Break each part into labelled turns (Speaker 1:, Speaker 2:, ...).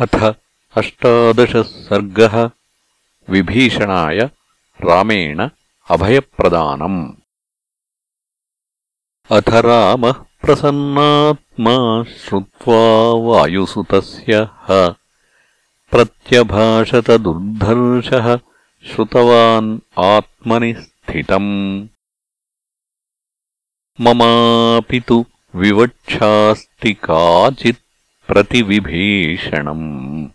Speaker 1: अथ अष्टादशः सर्गः विभीषणाय रामेण अभयप्रदानम्। अथ रामः प्रसन्नात्मा श्रुत्वा वायुसुतस्य ह। प्रत्यभाषत दुर्धर्षः श्रुतवान् आत्मनि स्थितम्। ममापि तु विवक्षास्ति काचित् प्रतिविभीषणम्।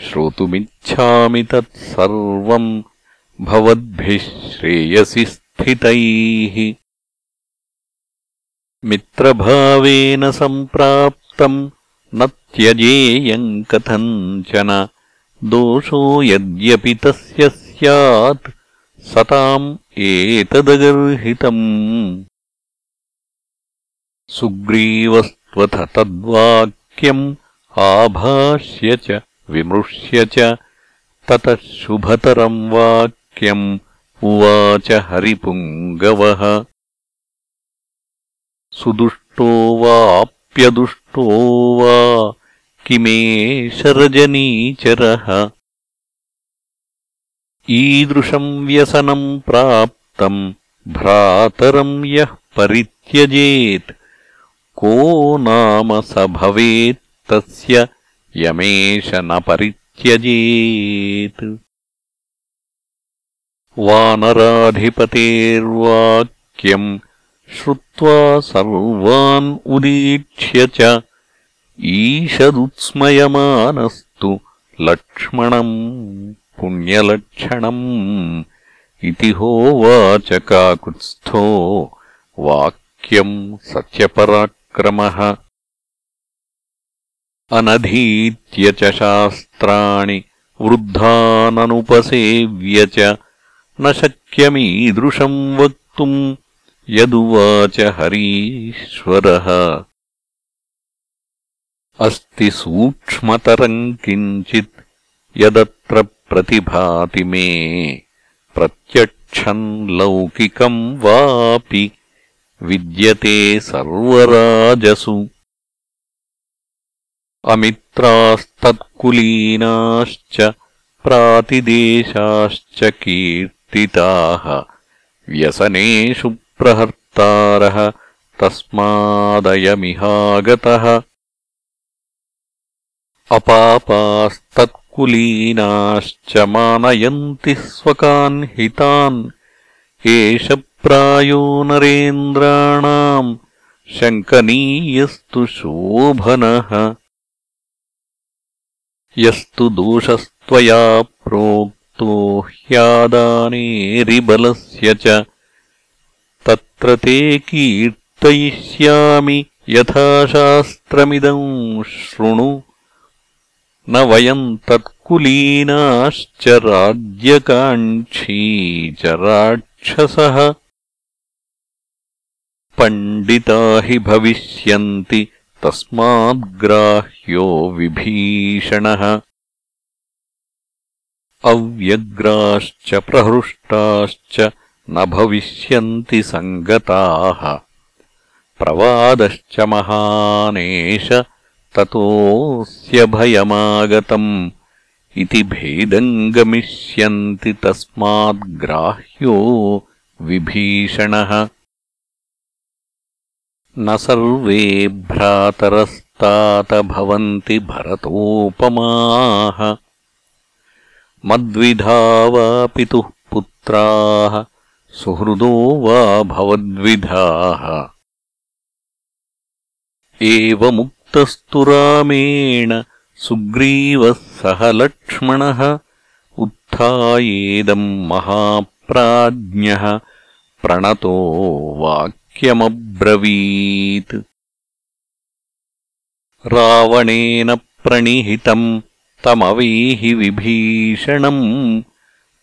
Speaker 1: श्रोतुमिच्छामि तत्सर्वम् भवद्भिः श्रेयसि स्थितैः। मित्रभावेन सम्प्राप्तम्, न त्यजेयम् कथञ्चन दोषो यद्यपि तस्य स्यात्, सताम् एतदगर्हितम्। सुग्रीवस्त्वथ तद्वाक्यम् आभाष्य च विमृश्य च ततः शुभतरम् वाक्यम् उवाच हरिपुङ्गवः। सुदुष्टो वाप्यदुष्टो वा किमेशरजनीचरः ईदृशम् व्यसनम् प्राप्तम् भ्रातरम् यः परित्यजेत् को नाम स भवेत्तस्य यमेष न परित्यजेत् वानराधिपतेर्वाक्यम् श्रुत्वा सर्वान् उदीक्ष्य च ईषदुत्स्मयमानस्तु लक्ष्मणम् पुण्यलक्षणम् इति होवाच काकुत्स्थो वाक्यम् सत्यपराक् क्रमः। अनधीत्य च शास्त्राणि वृद्धाननुपसेव्य च। न शक्यमीदृशम् वक्तुम् यदुवाच हरीश्वरः। अस्ति सूक्ष्मतरम् किञ्चित् यदत्र प्रतिभाति मे। प्रत्यक्षम् लौकिकम् वापि विद्यते सर्वराजसु। अमित्रास्तत्कुलीनाश्च प्रातिदेशाश्च कीर्तिताः। व्यसनेषु प्रहर्तारः तस्मादयमिहागतः। अपापास्तत्कुलीनाश्च मानयन्ति स्वकान् हितान् एष प्रायो नरेन्द्राणाम् शङ्कनीयस्तु शोभनः। यस्तु दोषस्त्वया प्रोक्तो ह्यादानेरिबलस्य च। तत्र ते कीर्तयिष्यामि यथाशास्त्रमिदम् शृणु। न वयम् तत्कुलीनाश्च राज्यकाङ्क्षी च राक्षसः पण्डिता हि भविष्यन्ति तस्माद्ग्राह्यो विभीषणः। अव्यग्राश्च प्रहृष्टाश्च न भविष्यन्ति सङ्गताः। प्रवादश्च महानेश ततोऽस्य भयमागतम्। इति भेदम् गमिष्यन्ति तस्माद्ग्राह्यो विभीषणः न सर्वे भ्रातरस्तात भवन्ति भरतोपमाः। मद्विधा वा पितुः पुत्राः सुहृदो वा भवद्विधाः। एवमुक्तस्तु रामेण सुग्रीवः सह लक्ष्मणः उत्थायेदम् महाप्राज्ञः प्रणतो वाक् वाक्यमब्रवीत् रावणेन प्रणिहितम् तमवैहि विभीषणम्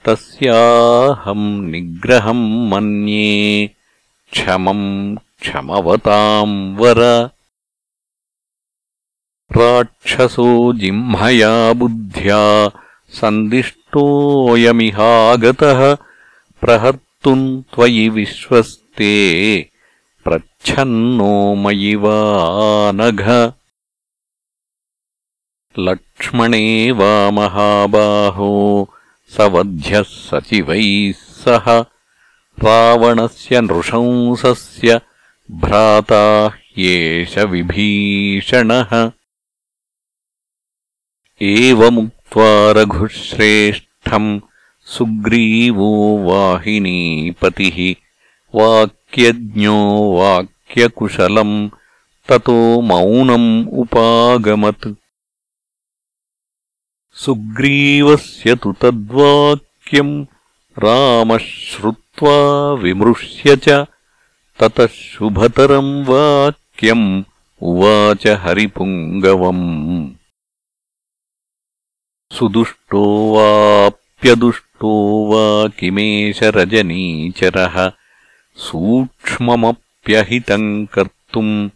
Speaker 1: तस्याहम् निग्रहम् मन्ये क्षमम् क्षमवताम् वर। राक्षसो जिह्मया बुद्ध्या सन्दिष्टोऽयमिहागतः प्रहर्तुम् त्वयि विश्वस्ते प्रच्छन्नो मयि वा नघ लक्ष्मणे वा महाबाहो सवध्यः सचिवैः सह। रावणस्य नृशंसस्य भ्राता ह्येष विभीषणः। एवमुक्त्वा रघुश्रेष्ठम् सुग्रीवो वाहिनीपतिः वाक्यज्ञो वाक्यकुशलम् ततो मौनम् उपागमत्। सुग्रीवस्य तु तद्वाक्यम् रामः श्रुत्वा विमृश्य च ततः शुभतरम् वाक्यम् उवाच हरिपुङ्गवम्। सुदुष्टो वाप्यदुष्टो वा किमेष रजनीचरः सूक्ष्ममप्यहितम् कर्तुम्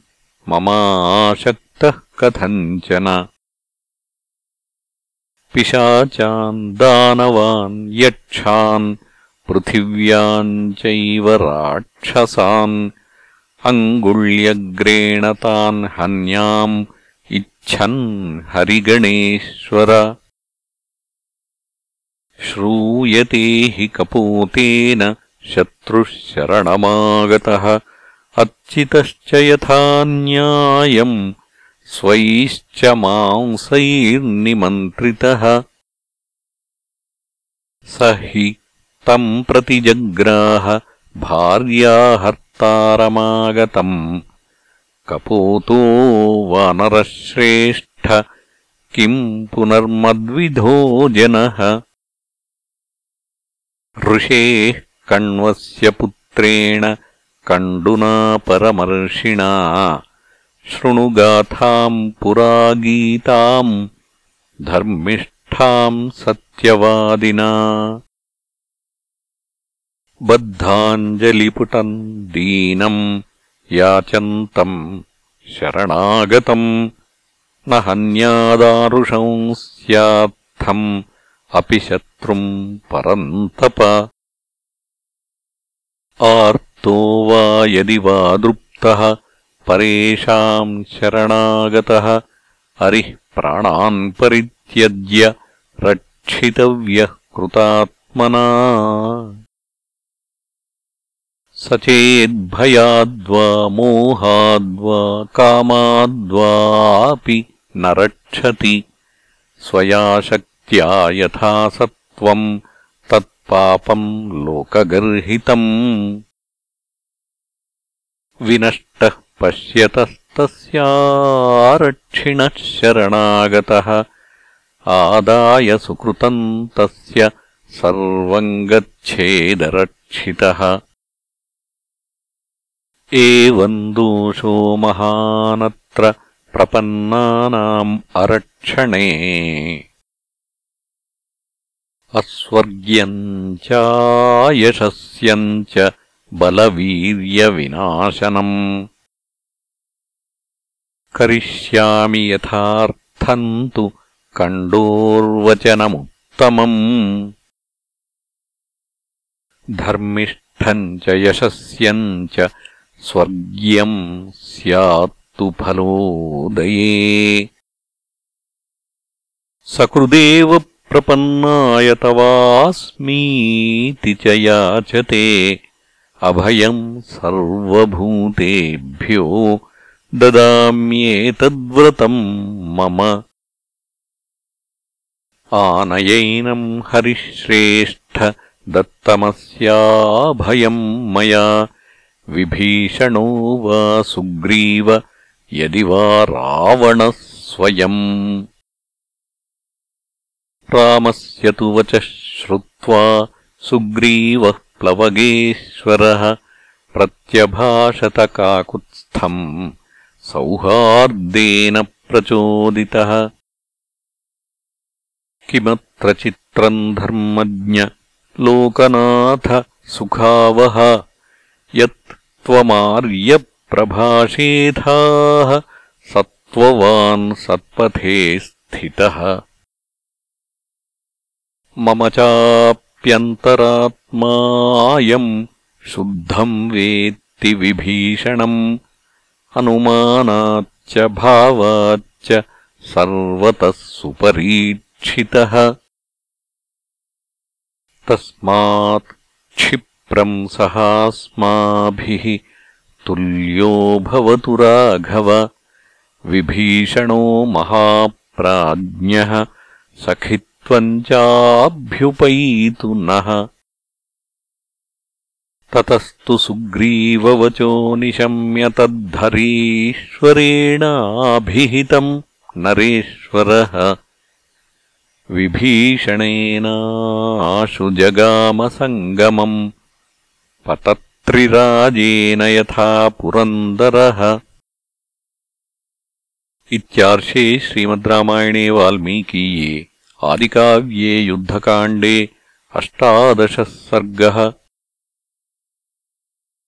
Speaker 1: ममाशक्तः कथञ्चन। पिशाचान् दानवान् यक्षान् पृथिव्याम् चैव राक्षसान् अङ्गुल्यग्रेण तान् हन्याम् इच्छन् हरिगणेश्वर। श्रूयते हि कपोतेन शत्रुः शरणमागतः अर्चितश्च यथा न्यायम् स्वैश्च मांसैर्निमन्त्रितः। स हि तम् प्रतिजग्राह भार्याहर्तारमागतम् कपोतो वानरश्रेष्ठ किम् पुनर्मद्विधो जनः। ऋषेः कण्वस्य पुत्रेण कण्डुना परमर्षिणा। शृणुगाथाम् पुरागीताम् धर्मिष्ठाम् सत्यवादिना। बद्धाञ्जलिपुटम् दीनम् याचन्तम् शरणागतम् न हन्यादारुषम् स्यात्थम् अपि शत्रुम् परन्तप आर्तो वा यदि वा दृप्तः परेषाम् शरणागतः हरिः प्राणान् परित्यज्य रक्षितव्यः कृतात्मना। स चेद्भयाद्वा मोहाद्वा कामाद्वापि न रक्षति। स्वया शक्त्या यथा सत्त्वम् तत्पापम् लोकगर्हितम् विनष्टः पश्यतस्तस्यारक्षिणः शरणागतः। आदाय सुकृतम् तस्य सर्वम् गच्छेदरक्षितः एवम् दोषो महानत्र प्रपन्नानाम् अरक्षणे। अस्वर्ग्यम् चायशस्यम् च बलवीर्यविनाशनम्। करिष्यामि यथार्थम् तु कण्डोर्वचनमुत्तमम्। धर्मिष्ठम् च यशस्यम् च स्वर्ग्यम् स्यात्तु फलोदये। सकृदेव प्रपन्नाय तवास्मीति च याचते अभयम् सर्वभूतेभ्यो ददाम्येतद्व्रतम् मम आनयैनम् हरिश्रेष्ठ दत्तमस्याभयम् मया विभीषणो वा सुग्रीव यदि वा रावणः स्वयम्। रामस्य तु वचः श्रुत्वा सुग्रीवः प्लवगेश्वरः प्रत्यभाषतकाकुत्स्थम् सौहार्देन प्रचोदितः। किमत्र चित्रम् धर्मज्ञ लोकनाथ सुखावः यत् त्वमार्यप्रभाषेथाः सत्त्ववान् सत्पथे स्थितः। मम चाप्यन्तरात्मायम् शुद्धम् वेत्ति विभीषणम् अनुमानाच्च भावाच्च सर्वतः सुपरीक्षितः। तस्मात् क्षिप्रम् सहास्माभिः तुल्यो भवतु राघव। विभीषणो महाप्राज्ञः सखित्वम् चाभ्युपैतु नः। ततस्तु सुग्रीववचो निशम्य तद्धरीश्वरेणाभिहितम् नरेश्वरः। विभीषणेनाशु जगामसङ्गमम् पतत्रिराजेन यथा पुरन्दरः। इत्यार्षे श्रीमद् रामायणे वाल्मीकीये आदिकाव्ये युद्धकाण्डे अष्टादशः सर्गः